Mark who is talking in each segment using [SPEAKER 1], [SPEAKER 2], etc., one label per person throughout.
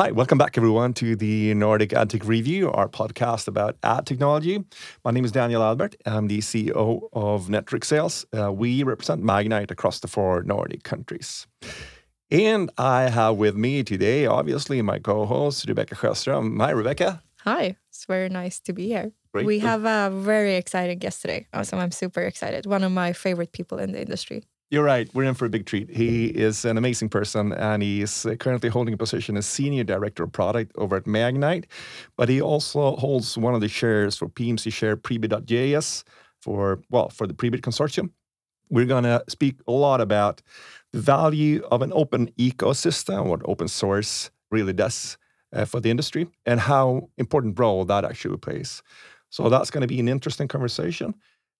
[SPEAKER 1] Hi, welcome back everyone to the Nordic AdTech Review, our podcast about ad technology. My name is Daniel Albert. I'm the CEO of Netrix Sales. Uh, we represent Magnite across the four Nordic countries. And I have with me today, obviously, my co-host Rebecca Sjöström. Hi, Rebecca.
[SPEAKER 2] Hi, it's very nice to be here. Great. We have a very exciting guest today. So I'm super excited. One of my favorite people in the industry.
[SPEAKER 1] You're right. We're in for a big treat. He is an amazing person, and he's currently holding a position as senior director of product over at Magnite. But he also holds one of the shares for PMC Chair Prebid.js for well for the Prebid consortium. We're gonna speak a lot about the value of an open ecosystem, what open source really does uh, for the industry, and how important role that actually plays. So that's going to be an interesting conversation.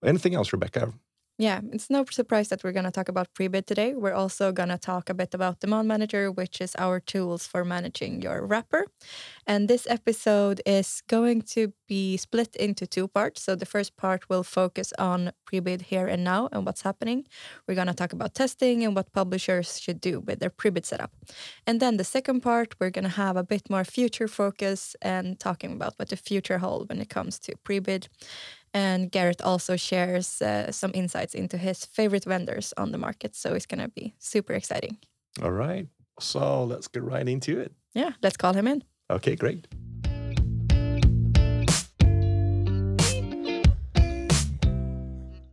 [SPEAKER 1] Anything else, Rebecca?
[SPEAKER 2] Yeah, it's no surprise that we're going to talk about Prebid today. We're also going to talk a bit about Demand Manager, which is our tools for managing your wrapper. And this episode is going to be split into two parts. So the first part will focus on Prebid here and now and what's happening. We're going to talk about testing and what publishers should do with their Prebid setup. And then the second part, we're going to have a bit more future focus and talking about what the future holds when it comes to Prebid and Garrett also shares uh, some insights into his favorite vendors on the market. So it's going to be super exciting.
[SPEAKER 1] All right. So let's get right into it.
[SPEAKER 2] Yeah, let's call him in.
[SPEAKER 1] Okay, great.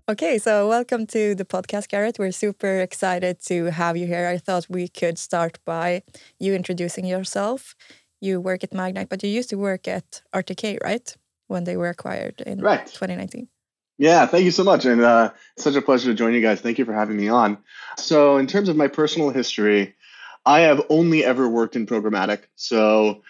[SPEAKER 2] Okay, so welcome to the podcast, Garrett. We're super excited to have you here. I thought we could start by you introducing yourself. You work at Magnite, but you used to work at RTK, right? When they were acquired in right. 2019.
[SPEAKER 3] Yeah, thank you so much. And uh, it's such a pleasure to join you guys. Thank you for having me on. So, in terms of my personal history, I have only ever worked in programmatic. So,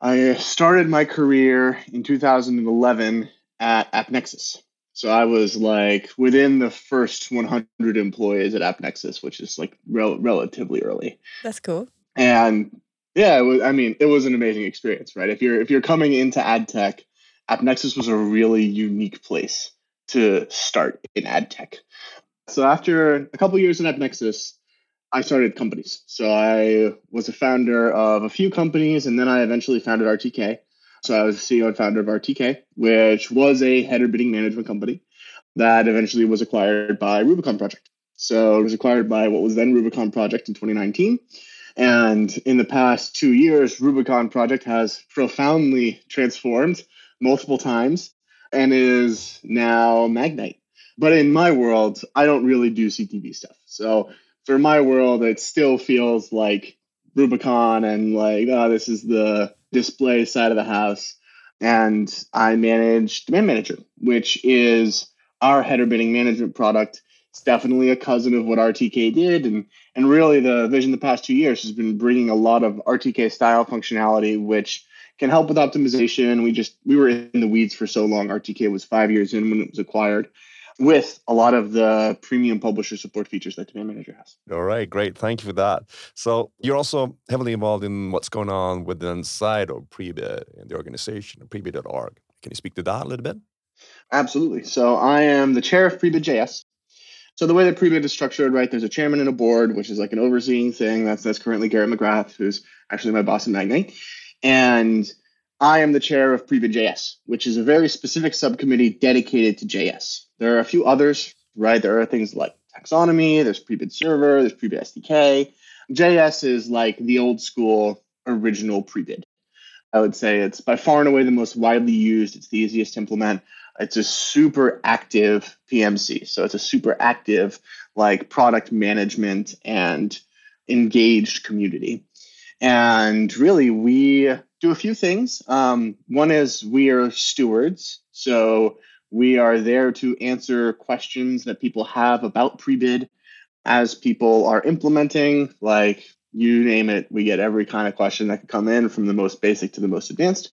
[SPEAKER 3] I started my career in 2011 at AppNexus. So, I was like within the first 100 employees at AppNexus, which is like rel- relatively early.
[SPEAKER 2] That's cool.
[SPEAKER 3] And yeah, was, I mean, it was an amazing experience, right? If you're if you're coming into ad tech, AppNexus was a really unique place to start in ad tech. So after a couple years in AppNexus, I started companies. So I was a founder of a few companies, and then I eventually founded RTK. So I was CEO and founder of RTK, which was a header bidding management company that eventually was acquired by Rubicon Project. So it was acquired by what was then Rubicon Project in 2019. And in the past two years, Rubicon Project has profoundly transformed multiple times and is now Magnite. But in my world, I don't really do CTV stuff. So for my world, it still feels like Rubicon and like, oh, this is the display side of the house. And I manage Demand Manager, which is our header bidding management product. It's definitely a cousin of what RTK did. And, and really, the vision the past two years has been bringing a lot of RTK style functionality, which can help with optimization. We just we were in the weeds for so long. RTK was five years in when it was acquired, with a lot of the premium publisher support features that Demand Manager has.
[SPEAKER 1] All right, great. Thank you for that. So you're also heavily involved in what's going on within side of Prebid in the organization, Prebid.org. Can you speak to that a little bit?
[SPEAKER 3] Absolutely. So I am the chair of Prebid.js. So the way that Prebid is structured, right, there's a chairman and a board, which is like an overseeing thing. That's that's currently Garrett McGrath, who's actually my boss in Magnite. And I am the chair of Prebid.js, which is a very specific subcommittee dedicated to JS. There are a few others, right? There are things like taxonomy, there's Prebid server, there's Prebid SDK. JS is like the old school original Prebid. I would say it's by far and away the most widely used. It's the easiest to implement. It's a super active PMC. So it's a super active like product management and engaged community. And really, we do a few things. Um, one is we are stewards. So we are there to answer questions that people have about Prebid as people are implementing, like you name it, we get every kind of question that can come in from the most basic to the most advanced.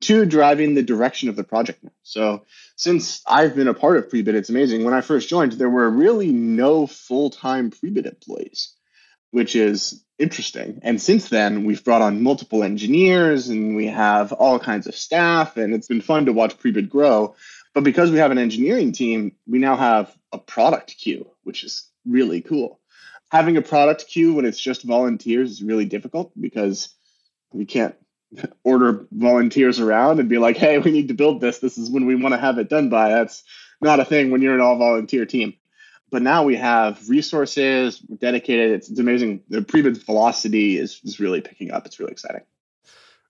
[SPEAKER 3] Two, driving the direction of the project. So since I've been a part of Prebid, it's amazing. When I first joined, there were really no full-time Prebid employees, which is interesting. And since then, we've brought on multiple engineers and we have all kinds of staff, and it's been fun to watch Prebid grow. But because we have an engineering team, we now have a product queue, which is really cool. Having a product queue when it's just volunteers is really difficult because We can't order volunteers around and be like, hey, we need to build this. This is when we want to have it done by. That's not a thing when you're an all volunteer team. But now we have resources dedicated. It's, it's amazing. The pre-bid velocity is, is really picking up. It's really exciting.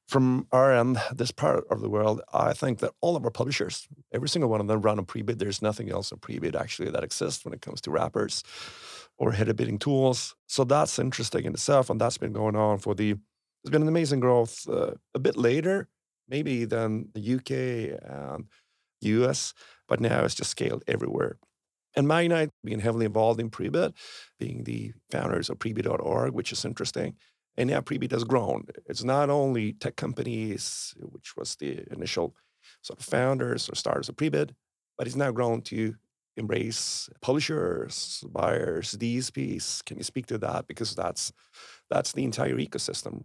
[SPEAKER 1] From our end, this part of the world, I think that all of our publishers, every single one of them run a pre-bid. There's nothing else in pre-bid actually that exists when it comes to wrappers or header bidding tools. So that's interesting in itself, and that's been going on for the. it's been an amazing growth uh, a bit later, maybe than the UK and US, but now it's just scaled everywhere. And Magnite being heavily involved in Prebid, being the founders of Prebid.org, which is interesting. And now Prebid has grown. It's not only tech companies, which was the initial sort of founders or starters of Prebid, but it's now grown to embrace publishers, buyers, DSPs. Can you speak to that? Because that's that's the entire ecosystem.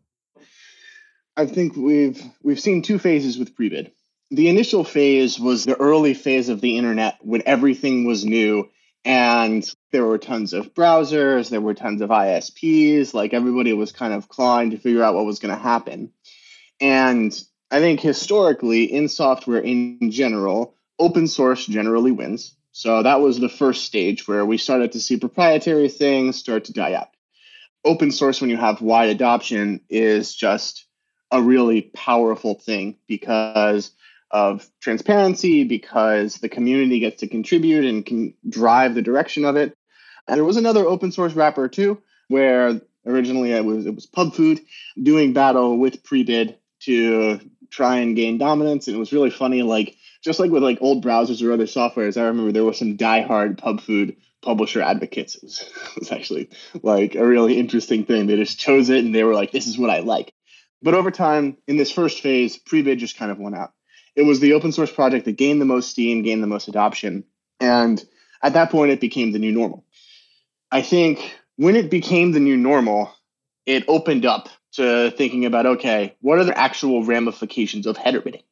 [SPEAKER 3] I think we've we've seen two phases with Prebid the initial phase was the early phase of the internet when everything was new and there were tons of browsers, there were tons of ISPs, like everybody was kind of clawing to figure out what was going to happen. And I think historically, in software in general, open source generally wins. So that was the first stage where we started to see proprietary things start to die out. Open source, when you have wide adoption, is just a really powerful thing because of transparency because the community gets to contribute and can drive the direction of it. And there was another open source wrapper too, where originally it was it was PubFood doing battle with Prebid to try and gain dominance. And it was really funny, like just like with like old browsers or other softwares, I remember there was some diehard PubFood publisher advocates. It was, it was actually like a really interesting thing. They just chose it and they were like, this is what I like. But over time, in this first phase, Prebid just kind of went out it was the open source project that gained the most steam, gained the most adoption. And at that point, it became the new normal. I think when it became the new normal, it opened up to thinking about okay, what are the actual ramifications of header bidding?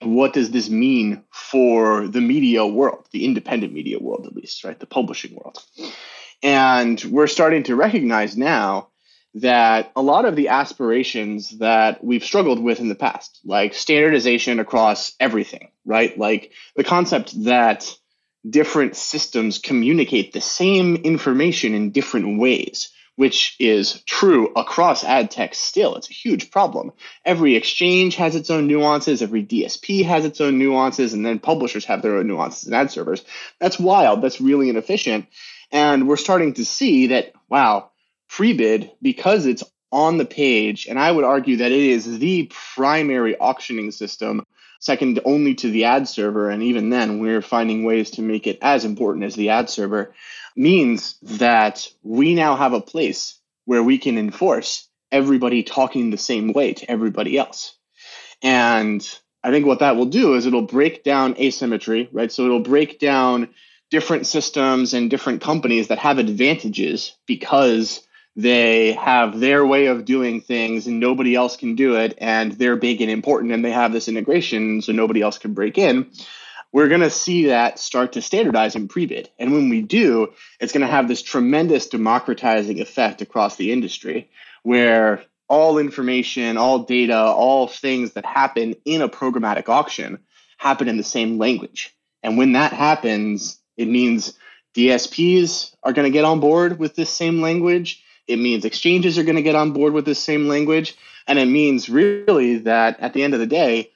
[SPEAKER 3] What does this mean for the media world, the independent media world, at least, right? The publishing world. And we're starting to recognize now that a lot of the aspirations that we've struggled with in the past, like standardization across everything, right? Like the concept that different systems communicate the same information in different ways, which is true across ad tech still. It's a huge problem. Every exchange has its own nuances, every DSP has its own nuances, and then publishers have their own nuances in ad servers. That's wild. That's really inefficient. And we're starting to see that, wow, Prebid, because it's on the page, and I would argue that it is the primary auctioning system, second only to the ad server, and even then we're finding ways to make it as important as the ad server, means that we now have a place where we can enforce everybody talking the same way to everybody else. And I think what that will do is it'll break down asymmetry, right? So it'll break down different systems and different companies that have advantages because they have their way of doing things and nobody else can do it and they're big and important and they have this integration so nobody else can break in we're going to see that start to standardize in pre-bid. And when we do it's going to have this tremendous democratizing effect across the industry where all information all data all things that happen in a programmatic auction happen in the same language. And when that happens it means dsps are going to get on board with this same language it means exchanges are going to get on board with this same language. And it means really that at the end of the day,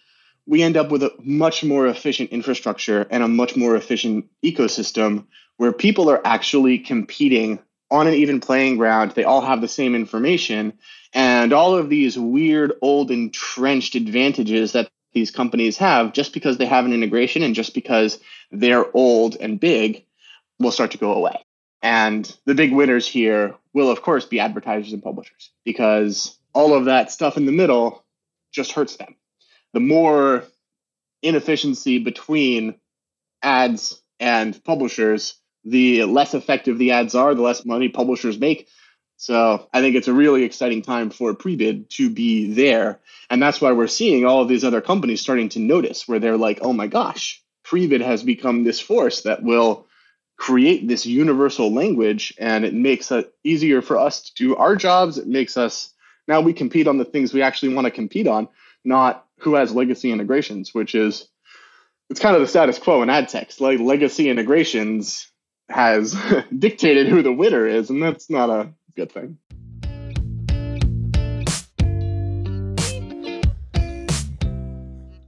[SPEAKER 3] we end up with a much more efficient infrastructure and a much more efficient ecosystem where people are actually competing on an even playing ground. They all have the same information. And all of these weird, old, entrenched advantages that these companies have, just because they have an integration and just because they're old and big, will start to go away. And the big winners here will, of course, be advertisers and publishers because all of that stuff in the middle just hurts them. The more inefficiency between ads and publishers, the less effective the ads are, the less money publishers make. So I think it's a really exciting time for Prebid to be there. And that's why we're seeing all of these other companies starting to notice where they're like, oh my gosh, Prebid has become this force that will create this universal language and it makes it easier for us to do our jobs. It makes us Now we compete on the things we actually want to compete on, not who has legacy integrations, which is it's kind of the status quo in ad tech. Like legacy integrations has dictated who the winner is, and that's not a good thing.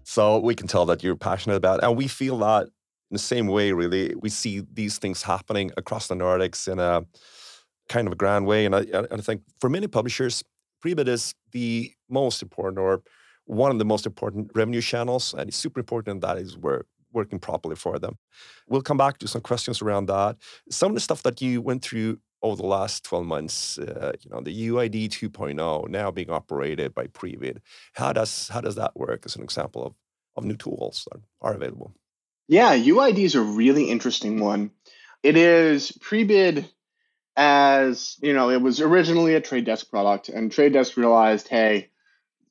[SPEAKER 1] So we can tell that you're passionate about, and we feel that in the same way. Really, we see these things happening across the Nordics in a kind of a grand way, and I, and I think for many publishers, Prebid is the most important or one of the most important revenue channels, and it's super important that is where working properly for them. We'll come back to some questions around that. Some of the stuff that you went through over the last 12 months, uh, you know, the UID 2.0 now being operated by Prebid. How does how does that work as an example of of new tools that are available?
[SPEAKER 3] Yeah, UID is a really interesting one. It is Prebid as, you know, it was originally a trade desk product and trade desk realized, hey,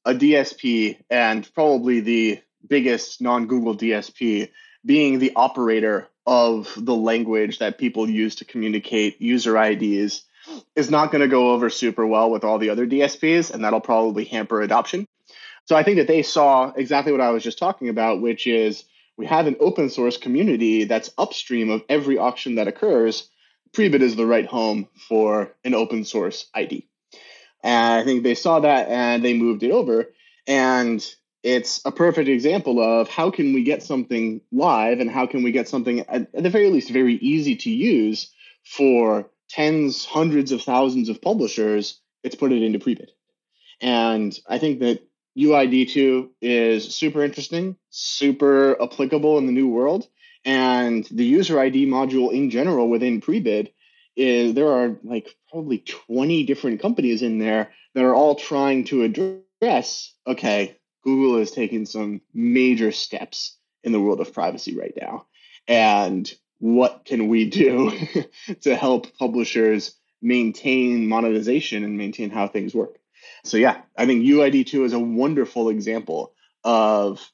[SPEAKER 3] a DSP and probably the biggest non-Google DSP being the operator of the language that people use to communicate user IDs is not going to go over super well with all the other DSPs, and that'll probably hamper adoption. So I think that they saw exactly what I was just talking about, which is we have an open source community that's upstream of every auction that occurs. Prebid is the right home for an open source ID. And I think they saw that and they moved it over. And it's a perfect example of how can we get something live and how can we get something at, the very least very easy to use for tens, hundreds of thousands of publishers. It's put it into Prebid. And I think that UID2 is super interesting, super applicable in the new world. And the user ID module in general within Prebid is there are like probably 20 different companies in there that are all trying to address okay, Google is taking some major steps in the world of privacy right now. And what can we do to help publishers maintain monetization and maintain how things work? So yeah, I think UID2 is a wonderful example of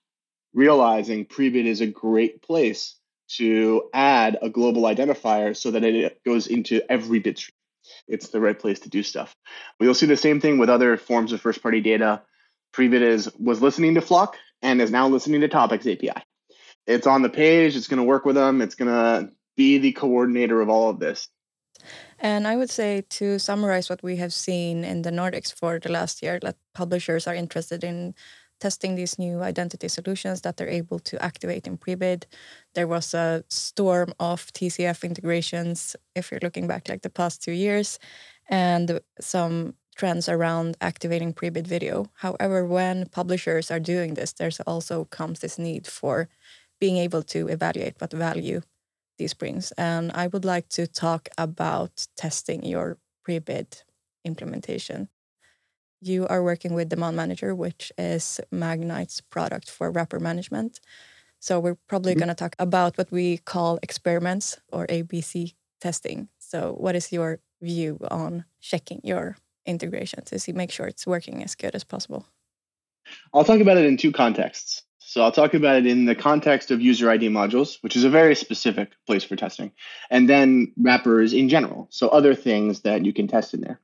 [SPEAKER 3] realizing Prebid is a great place to add a global identifier so that it goes into every bit stream. It's the right place to do stuff. We'll see the same thing with other forms of first party data. Prebid is was listening to FLoC and is now listening to Topics API. It's on the page, it's going to work with them, it's going to be the coordinator of all of this.
[SPEAKER 2] And I would say to summarize what we have seen in the Nordics for the last year, that publishers are interested in testing these new identity solutions that they're able to activate in Prebid. There was a storm of TCF integrations, if you're looking back like the past two years, and some trends around activating Prebid video. However, when publishers are doing this, there's also comes this need for being able to evaluate what value these brings. And I would like to talk about testing your Prebid implementation. You are working with Demand Manager, which is Magnite's product for wrapper management. So we're probably mm-hmm. going to talk about what we call experiments or ABC testing. So what is your view on checking your integration to see make sure it's working as good as possible?
[SPEAKER 3] I'll talk about it in two contexts. So I'll talk about it in the context of user ID modules, which is a very specific place for testing, and then wrappers in general. So other things that you can test in there.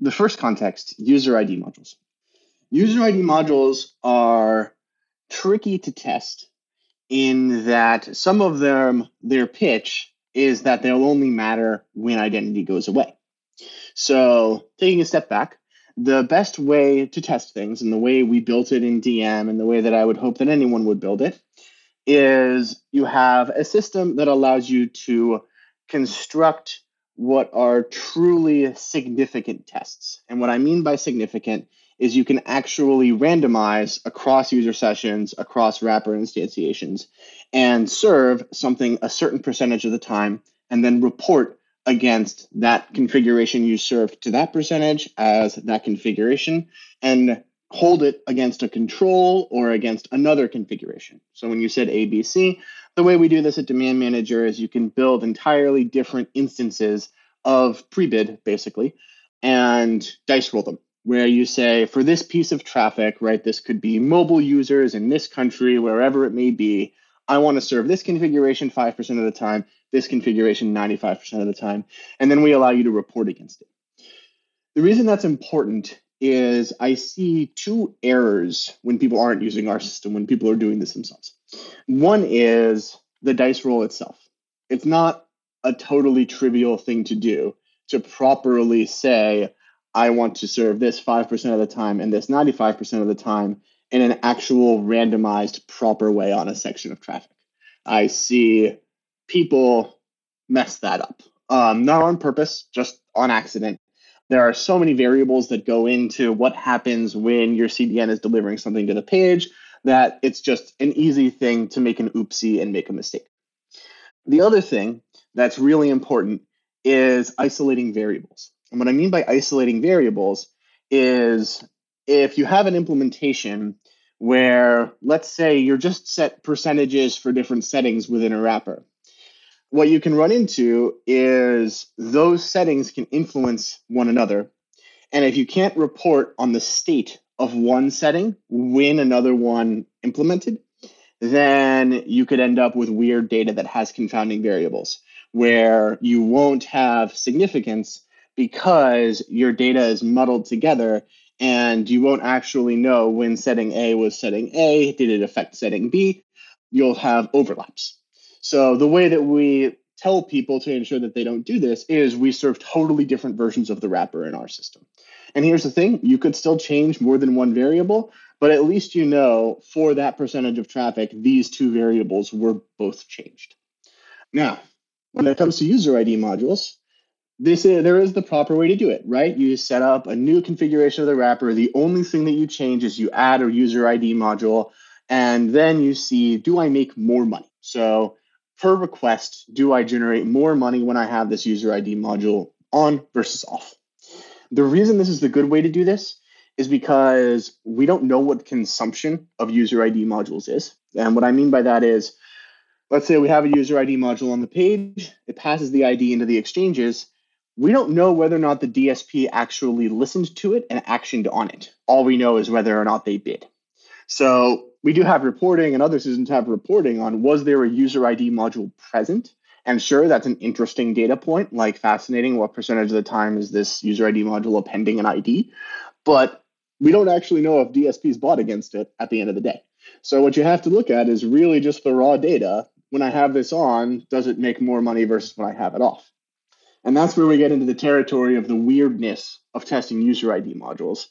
[SPEAKER 3] The first context, user ID modules. User ID modules are tricky to test in that some of them, their pitch is that they'll only matter when identity goes away. So taking a step back, the best way to test things and the way we built it in DM and the way that I would hope that anyone would build it is you have a system that allows you to construct what are truly significant tests. And what I mean by significant is you can actually randomize across user sessions, across wrapper instantiations, and serve something a certain percentage of the time, and then report against that configuration you served to that percentage as that configuration and hold it against a control or against another configuration. So when you said ABC, the way we do this at Demand Manager is you can build entirely different instances of Prebid, basically, and dice roll them. Where you say, for this piece of traffic, right, this could be mobile users in this country, wherever it may be, I want to serve this configuration 5% of the time, this configuration 95% of the time, and then we allow you to report against it. The reason that's important is I see two errors when people aren't using our system, when people are doing this themselves. One is the dice roll itself. It's not a totally trivial thing to do to properly say, I want to serve this 5% of the time and this 95% of the time in an actual randomized proper way on a section of traffic. I see people mess that up, um, not on purpose, just on accident. There are so many variables that go into what happens when your CDN is delivering something to the page that it's just an easy thing to make an oopsie and make a mistake. The other thing that's really important is isolating variables. And what I mean by isolating variables is if you have an implementation where, let's say, you're just set percentages for different settings within a wrapper, what you can run into is those settings can influence one another. And if you can't report on the state of one setting when another one implemented, then you could end up with weird data that has confounding variables where you won't have significance because your data is muddled together and you won't actually know when setting A was setting A, did it affect setting B? You'll have overlaps. So the way that we tell people to ensure that they don't do this is we serve totally different versions of the wrapper in our system. And here's the thing, you could still change more than one variable, but at least you know for that percentage of traffic, these two variables were both changed. Now, when it comes to user ID modules, this is, there is the proper way to do it, right? You set up a new configuration of the wrapper. The only thing that you change is you add a user ID module, and then you see, do I make more money? So per request, do I generate more money when I have this user ID module on versus off? The reason this is the good way to do this is because we don't know what consumption of user ID modules is. And what I mean by that is, let's say we have a user ID module on the page, it passes the ID into the exchanges. We don't know whether or not the DSP actually listened to it and actioned on it. All we know is whether or not they bid. So we do have reporting, and other systems have reporting on was there a user ID module present? And sure, that's an interesting data point, like fascinating. What percentage of the time is this user ID module appending an ID? But we don't actually know if DSPs bought against it at the end of the day. So what you have to look at is really just the raw data when I have this on, does it make more money versus when I have it off? And that's where we get into the territory of the weirdness of testing user ID modules.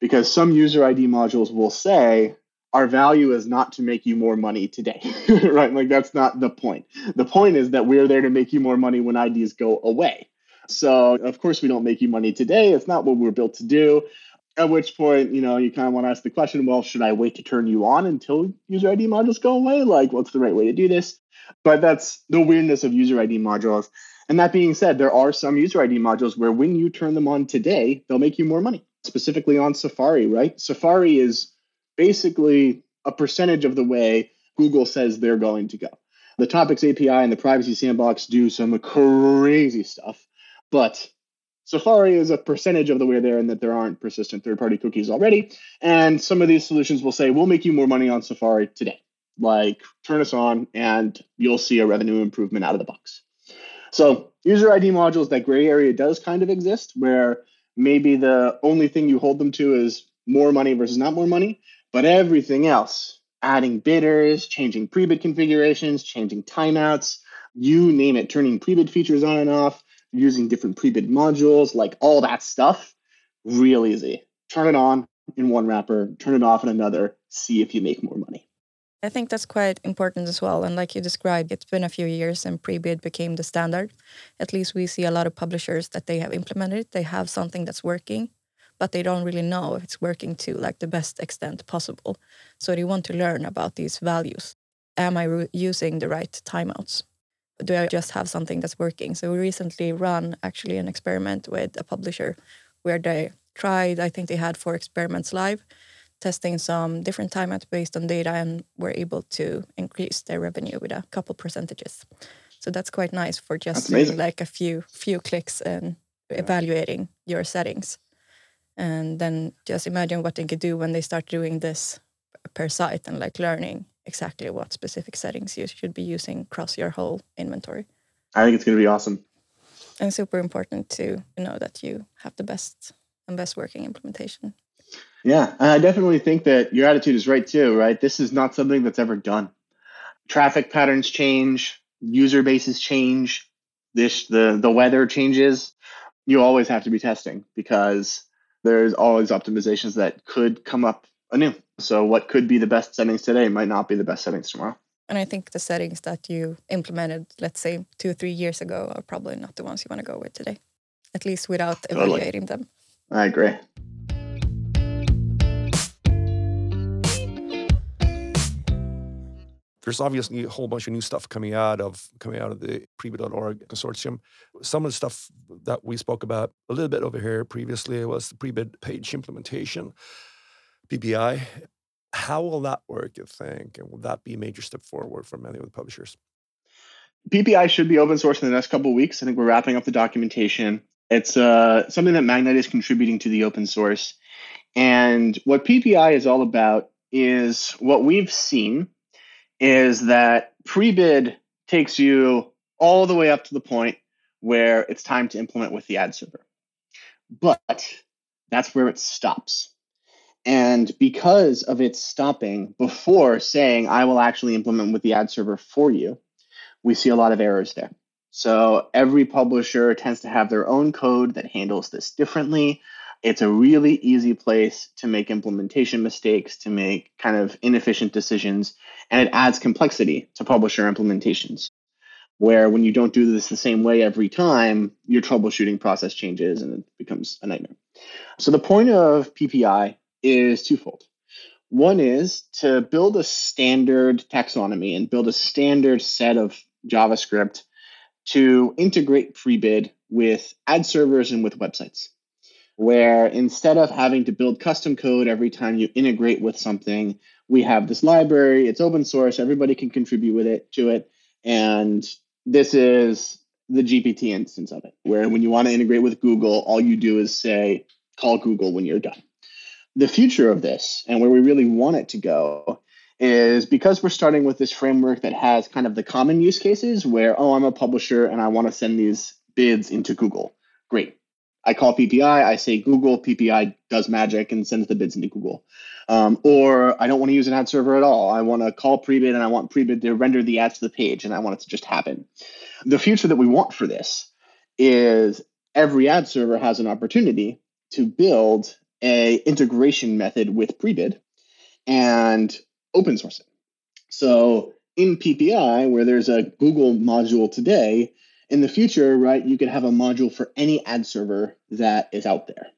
[SPEAKER 3] Because some user ID modules will say, our value is not to make you more money today, right? Like that's not the point. The point is that we're there to make you more money when IDs go away. So, of course, we don't make you money today. It's not what we're built to do. At which point, you know, you kind of want to ask the question well, should I wait to turn you on until user ID modules go away? Like, what's the right way to do this? But that's the weirdness of user ID modules. And that being said, there are some user ID modules where when you turn them on today, they'll make you more money, specifically on Safari, right? Safari is basically a percentage of the way Google says they're going to go. The Topics API and the Privacy Sandbox do some crazy stuff, but Safari is a percentage of the way there, and that there aren't persistent third party cookies already. And some of these solutions will say, we'll make you more money on Safari today like turn us on and you'll see a revenue improvement out of the box. So user ID modules, that gray area does kind of exist where maybe the only thing you hold them to is more money versus not more money, but everything else, adding bidders, changing pre-bid configurations, changing timeouts, you name it, turning pre-bid features on and off, using different pre-bid modules, like all that stuff, real easy. Turn it on in one wrapper, turn it off in another, see if you make more money.
[SPEAKER 2] I think that's quite important as well. And like you described, it's been a few years and pre-bid became the standard. At least we see a lot of publishers that they have implemented. They have something that's working, but they don't really know if it's working to like the best extent possible. So they want to learn about these values. Am I using the right timeouts? Do I just have something that's working? So we recently run actually an experiment with a publisher where they tried, I think they had four experiments live testing some different timeouts based on data and were able to increase their revenue with a couple percentages. So that's quite nice for just like a few few clicks and evaluating your settings. And then just imagine what they could do when they start doing this per site and like learning exactly what specific settings you should be using across your whole inventory.
[SPEAKER 3] I think it's going to be awesome.
[SPEAKER 2] And super important to know that you have the best and best working implementation
[SPEAKER 3] Yeah, I definitely think that your attitude is right too, right? This is not something that's ever done. Traffic patterns change, user bases change, this the the weather changes. You always have to be testing because there's always optimizations that could come up anew. So what could be the best settings today might not be the best settings tomorrow.
[SPEAKER 2] And I think the settings that you implemented, let's say two or three years ago, are probably not the ones you want to go with today, at least without
[SPEAKER 3] Totally.
[SPEAKER 2] evaluating them.
[SPEAKER 3] I agree.
[SPEAKER 1] There's obviously a whole bunch of new stuff coming out of coming out of the prebid.org consortium. Some of the stuff that we spoke about a little bit over here previously was the prebid page implementation, PPI. How will that work, you think? And will that be a major step forward for many of the publishers?
[SPEAKER 3] PPI should be open source in the next couple of weeks. I think we're wrapping up the documentation. It's uh, something that Magnite is contributing to the open source. And what PPI is all about is what we've seen is that pre-bid takes you all the way up to the point where it's time to implement with the ad server. But that's where it stops. And because of its stopping before saying, I will actually implement with the ad server for you, we see a lot of errors there. So every publisher tends to have their own code that handles this differently. It's a really easy place to make implementation mistakes, to make kind of inefficient decisions, and it adds complexity to publisher implementations. Where when you don't do this the same way every time, your troubleshooting process changes and it becomes a nightmare. So the point of PPI is twofold. One is to build a standard taxonomy and build a standard set of JavaScript to integrate pre-bid with ad servers and with websites where instead of having to build custom code every time you integrate with something, we have this library, it's open source, everybody can contribute with it to it. And this is the GPT instance of it, where when you want to integrate with Google, all you do is say, call Google when you're done. The future of this and where we really want it to go is because we're starting with this framework that has kind of the common use cases where, oh, I'm a publisher and I want to send these bids into Google. Great. I call PPI, I say Google, PPI does magic and sends the bids into Google. Um, or I don't want to use an ad server at all. I want to call Prebid and I want Prebid to render the ads to the page and I want it to just happen. The future that we want for this is every ad server has an opportunity to build a integration method with Prebid and open source it. So in PPI, where there's a Google module today, in the future, right, you could have a module for any ad server that is out there.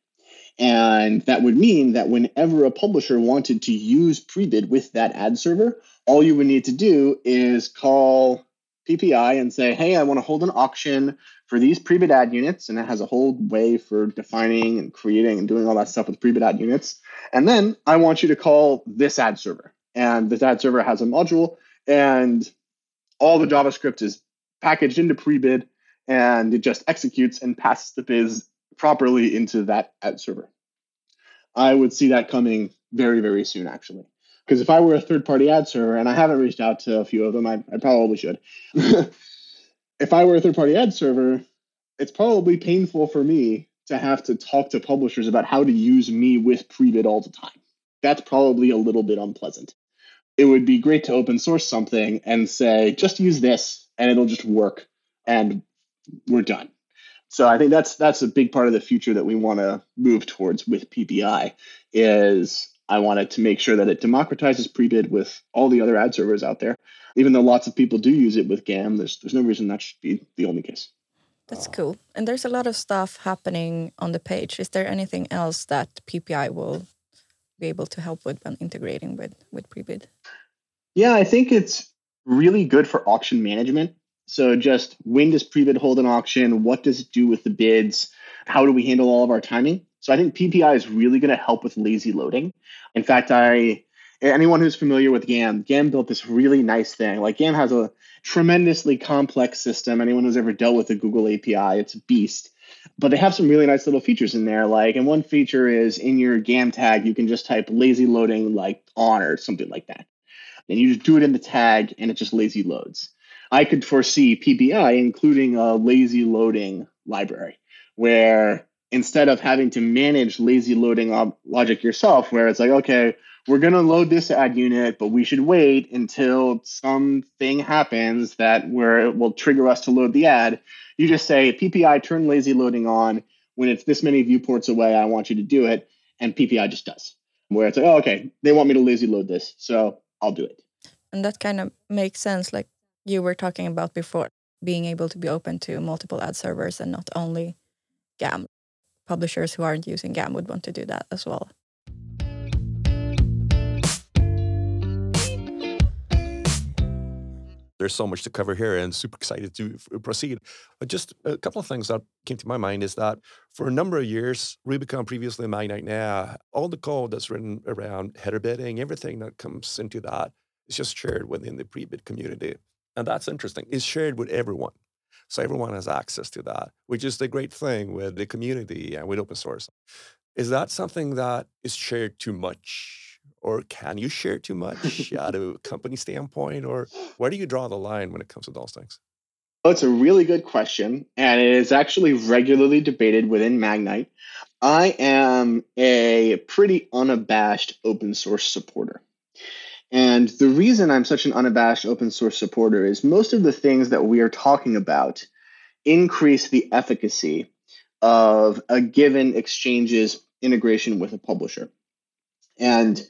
[SPEAKER 3] And that would mean that whenever a publisher wanted to use Prebid with that ad server, all you would need to do is call PPI and say, hey, I want to hold an auction for these Prebid ad units. And it has a whole way for defining and creating and doing all that stuff with Prebid ad units. And then I want you to call this ad server. And this ad server has a module, and all the JavaScript is packaged into pre-bid and it just executes and passes the bids properly into that ad server. I would see that coming very, very soon, actually. Because if I were a third party ad server, and I haven't reached out to a few of them, I, I probably should. if I were a third party ad server, it's probably painful for me to have to talk to publishers about how to use me with Prebid all the time. That's probably a little bit unpleasant. It would be great to open source something and say, just use this and it'll just work and we're done. So I think that's that's a big part of the future that we want to move towards with PPI is I wanted to make sure that it democratizes pre-bid with all the other ad servers out there. Even though lots of people do use it with GAM, there's there's no reason that should be the only case.
[SPEAKER 2] That's cool. And there's a lot of stuff happening on the page. Is there anything else that PPI will be able to help with when integrating with with pre-bid?
[SPEAKER 3] Yeah, I think it's really good for auction management. So just when does pre-bid hold an auction? What does it do with the bids? How do we handle all of our timing? So I think PPI is really going to help with lazy loading. In fact, I anyone who's familiar with GAM, GAM built this really nice thing. Like GAM has a tremendously complex system. Anyone who's ever dealt with the Google API, it's a beast. But they have some really nice little features in there. Like, and one feature is in your GAM tag, you can just type lazy loading like on or something like that. And you just do it in the tag and it just lazy loads. I could foresee PPI including a lazy loading library where instead of having to manage lazy loading logic yourself, where it's like, okay, we're going to load this ad unit, but we should wait until something happens that where it will trigger us to load the ad. You just say PPI turn lazy loading on when it's this many viewports away. I want you to do it, and PPI just does. Where it's like, oh, okay, they want me to lazy load this, so I'll do it.
[SPEAKER 2] And that kind of makes sense, like you were talking about before, being able to be open to multiple ad servers and not only GAM. Publishers who aren't using GAM would want to do that as well.
[SPEAKER 1] There's so much to cover here and super excited to uh, proceed. But just a couple of things that came to my mind is that for a number of years, Rubicon, previously Magnite now, all the code that's written around header bidding, everything that comes into that is just shared within the pre-bid community. And that's interesting. It's shared with everyone. So everyone has access to that, which is the great thing with the community and with open source. Is that something that is shared too much? Or can you share too much out of a company standpoint or where do you draw the line when it comes to those things?
[SPEAKER 3] Well, it's a really good question and it is actually regularly debated within magnite. I am a pretty unabashed open source supporter and the reason i'm such an unabashed open source supporter is most of the things that we are talking about increase the efficacy of a given exchange's integration with a publisher and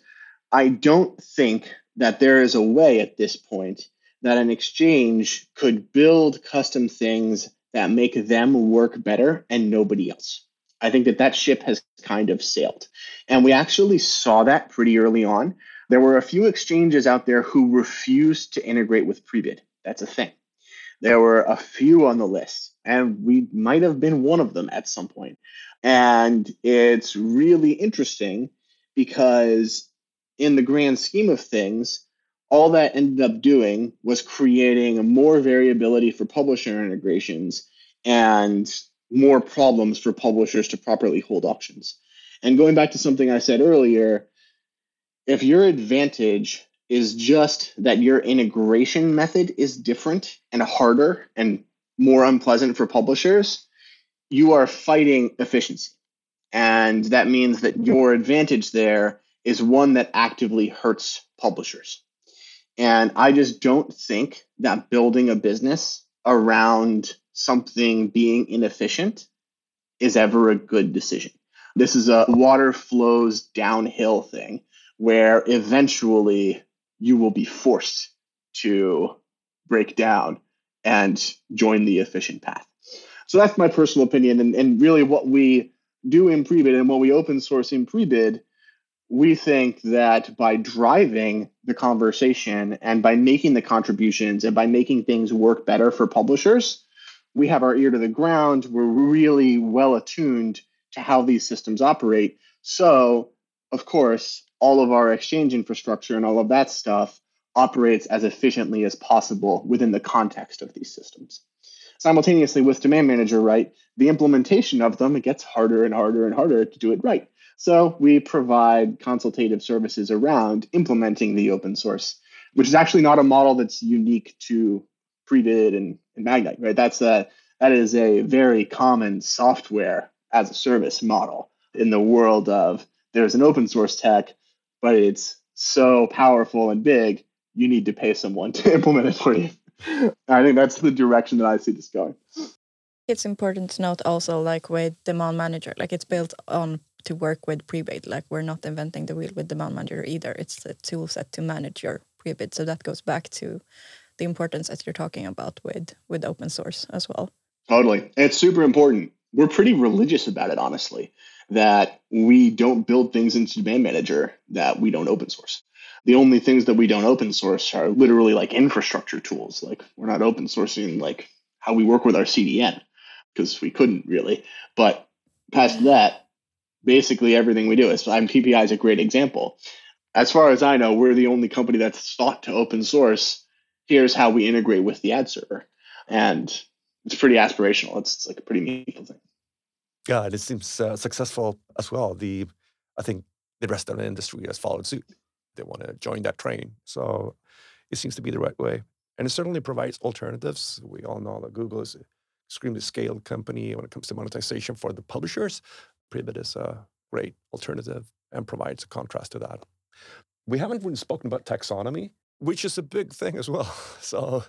[SPEAKER 3] I don't think that there is a way at this point that an exchange could build custom things that make them work better and nobody else. I think that that ship has kind of sailed. And we actually saw that pretty early on. There were a few exchanges out there who refused to integrate with Prebid. That's a thing. There were a few on the list, and we might have been one of them at some point. And it's really interesting because in the grand scheme of things, all that ended up doing was creating more variability for publisher integrations and more problems for publishers to properly hold auctions. And going back to something I said earlier, if your advantage is just that your integration method is different and harder and more unpleasant for publishers, you are fighting efficiency. And that means that your advantage there is one that actively hurts publishers. And I just don't think that building a business around something being inefficient is ever a good decision. This is a water flows downhill thing where eventually you will be forced to break down and join the efficient path. So that's my personal opinion. And, and really, what we do in Prebid and what we open source in Prebid we think that by driving the conversation and by making the contributions and by making things work better for publishers, we have our ear to the ground. We're really well attuned to how these systems operate. So, of course, all of our exchange infrastructure and all of that stuff operates as efficiently as possible within the context of these systems. Simultaneously, with Demand Manager, right, the implementation of them, it gets harder and harder and harder to do it right. So we provide consultative services around implementing the open source, which is actually not a model that's unique to Prebid and, and Magnite, right? That's a that is a very common software as a service model in the world of there's an open source tech, but it's so powerful and big, you need to pay someone to implement it for you. I think that's the direction that I see this going.
[SPEAKER 2] It's important to note also, like with Demand Manager, like it's built on to work with pre-bid. Like we're not inventing the wheel with Demand Manager either. It's a tool set to manage your pre-bid. So that goes back to the importance that you're talking about with with open source as well.
[SPEAKER 3] Totally, it's super important. We're pretty religious about it, honestly. That we don't build things into Demand Manager that we don't open source. The only things that we don't open source are literally like infrastructure tools. Like we're not open sourcing like how we work with our CDN because we couldn't really. But past that, basically everything we do. Is, I mean, PPI is a great example. As far as I know, we're the only company that's thought to open source. Here's how we integrate with the ad server, and it's pretty aspirational. It's, it's like a pretty meaningful thing.
[SPEAKER 1] Yeah, and it seems uh, successful as well. The I think the rest of the industry has followed suit. They want to join that train, so it seems to be the right way, and it certainly provides alternatives. We all know that Google is an extremely scaled company when it comes to monetization for the publishers. Prebid is a great alternative and provides a contrast to that. We haven't really spoken about taxonomy, which is a big thing as well. So,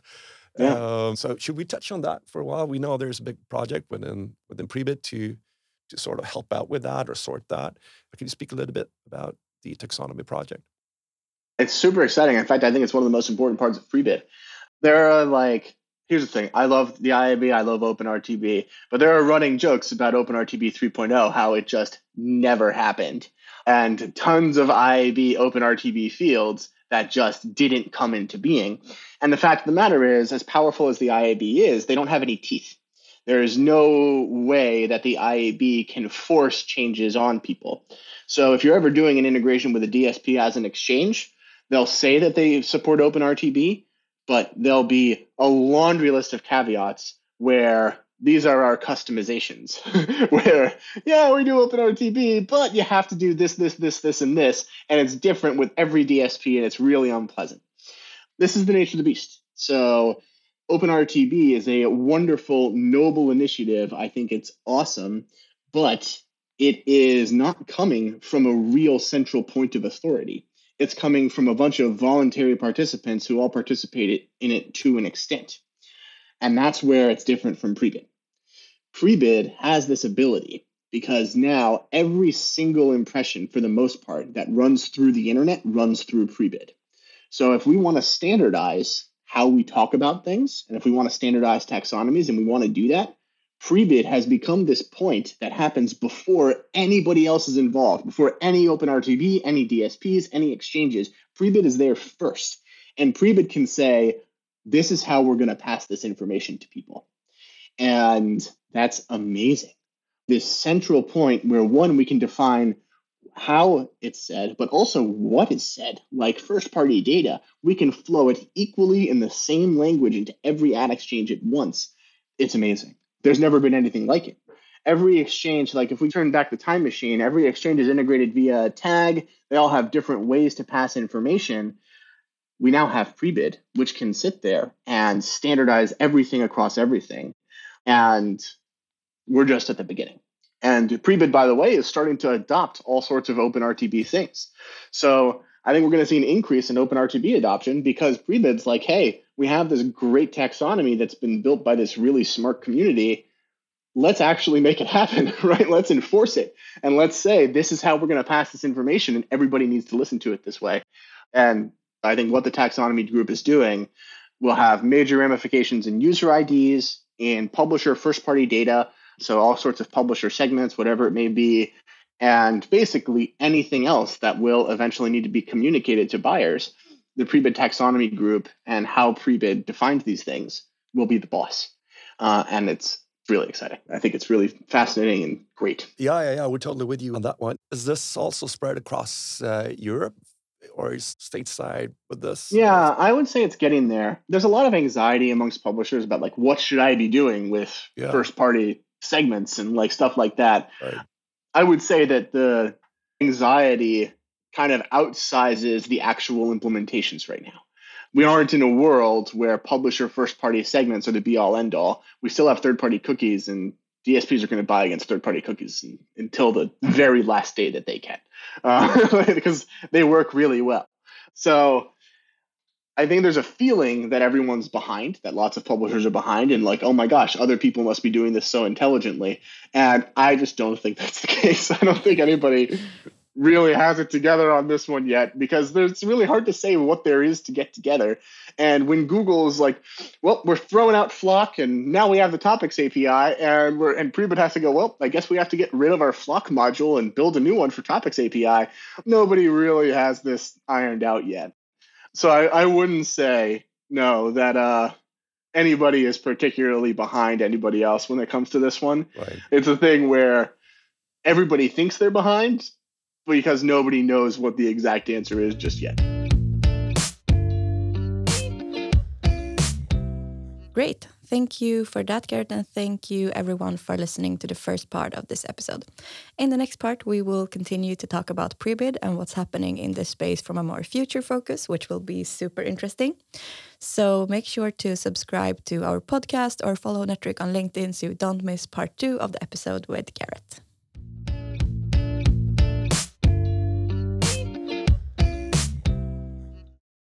[SPEAKER 1] yeah. um, so should we touch on that for a while? We know there's a big project within within Prebid to to sort of help out with that or sort that. Can you speak a little bit about the taxonomy project?
[SPEAKER 3] It's super exciting. In fact, I think it's one of the most important parts of Prebid. There are like here's the thing. I love the IAB, I love OpenRTB, but there are running jokes about OpenRTB 3.0, how it just never happened. And tons of IAB OpenRTB fields that just didn't come into being. And the fact of the matter is, as powerful as the IAB is, they don't have any teeth. There is no way that the IAB can force changes on people. So if you're ever doing an integration with a DSP as an exchange, they'll say that they support OpenRTB, but there'll be a laundry list of caveats where these are our customizations where yeah we do openrtb but you have to do this this this this and this and it's different with every dsp and it's really unpleasant. This is the nature of the beast. So openrtb is a wonderful noble initiative. I think it's awesome but it is not coming from a real central point of authority it's coming from a bunch of voluntary participants who all participated in it to an extent. And that's where it's different from Prebid. Prebid has this ability because now every single impression, for the most part, that runs through the internet runs through Prebid. So if we want to standardize how we talk about things, and if we want to standardize taxonomies and we want to do that, Prebid has become this point that happens before anybody else is involved, before any OpenRTB, any DSPs, any exchanges. Prebid is there first. And Prebid can say, this is how we're going to pass this information to people. And that's amazing. This central point where one, we can define how it's said, but also what is said, like first party data, we can flow it equally in the same language into every ad exchange at once. It's amazing. There's never been anything like it. Every exchange, like if we turn back the time machine, every exchange is integrated via a tag. They all have different ways to pass information. We now have Prebid, which can sit there and standardize everything across everything. And we're just at the beginning. And Prebid, by the way, is starting to adopt all sorts of open RTB things. So I think we're going to see an increase in open RTB adoption because Prebid's like, hey, we have this great taxonomy that's been built by this really smart community. Let's actually make it happen, right? Let's enforce it. And let's say this is how we're going to pass this information, and everybody needs to listen to it this way. And I think what the taxonomy group is doing will have major ramifications in user IDs, in publisher first party data. So, all sorts of publisher segments, whatever it may be, and basically anything else that will eventually need to be communicated to buyers. The Prebid taxonomy group and how Prebid defines these things will be the boss. Uh, and it's really exciting. I think it's really fascinating and great.
[SPEAKER 1] Yeah, yeah, yeah. We're totally with you on that one. Is this also spread across uh, Europe or is stateside with this?
[SPEAKER 3] Yeah, I would say it's getting there. There's a lot of anxiety amongst publishers about like what should I be doing with yeah. first party segments and like stuff like that. Right. I would say that the anxiety kind of outsizes the actual implementations right now. We aren't in a world where publisher first party segments are the be all end all. We still have third party cookies, and DSPs are going to buy against third party cookies until the very last day that they can, uh, because they work really well. So I think there's a feeling that everyone's behind, that lots of publishers are behind, and like, oh my gosh, other people must be doing this so intelligently. And I just don't think that's the case. I don't think anybody really has it together on this one yet because it's really hard to say what there is to get together. And when Google is like, well, we're throwing out FLoC and now we have the topics API and we're and Prebid has to go, well, I guess we have to get rid of our FLoC module and build a new one for topics API. Nobody really has this ironed out yet so I, I wouldn't say no that uh, anybody is particularly behind anybody else when it comes to this one. Right. It's a thing where everybody thinks they're behind because nobody knows what the exact answer is just yet.
[SPEAKER 2] Great. Thank you for that, Garrett, and thank you everyone for listening to the first part of this episode. In the next part, we will continue to talk about Prebid and what's happening in this space from a more future focus, which will be super interesting. So make sure to subscribe to our podcast or follow Netric on LinkedIn so you don't miss part two of the episode with Garrett.